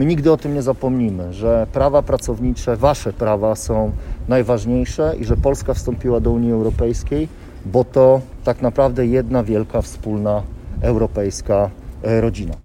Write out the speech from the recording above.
My nigdy o tym nie zapomnimy, że prawa pracownicze, wasze prawa są najważniejsze i że Polska wstąpiła do Unii Europejskiej, bo to tak naprawdę jedna wielka wspólna europejska e, rodzina.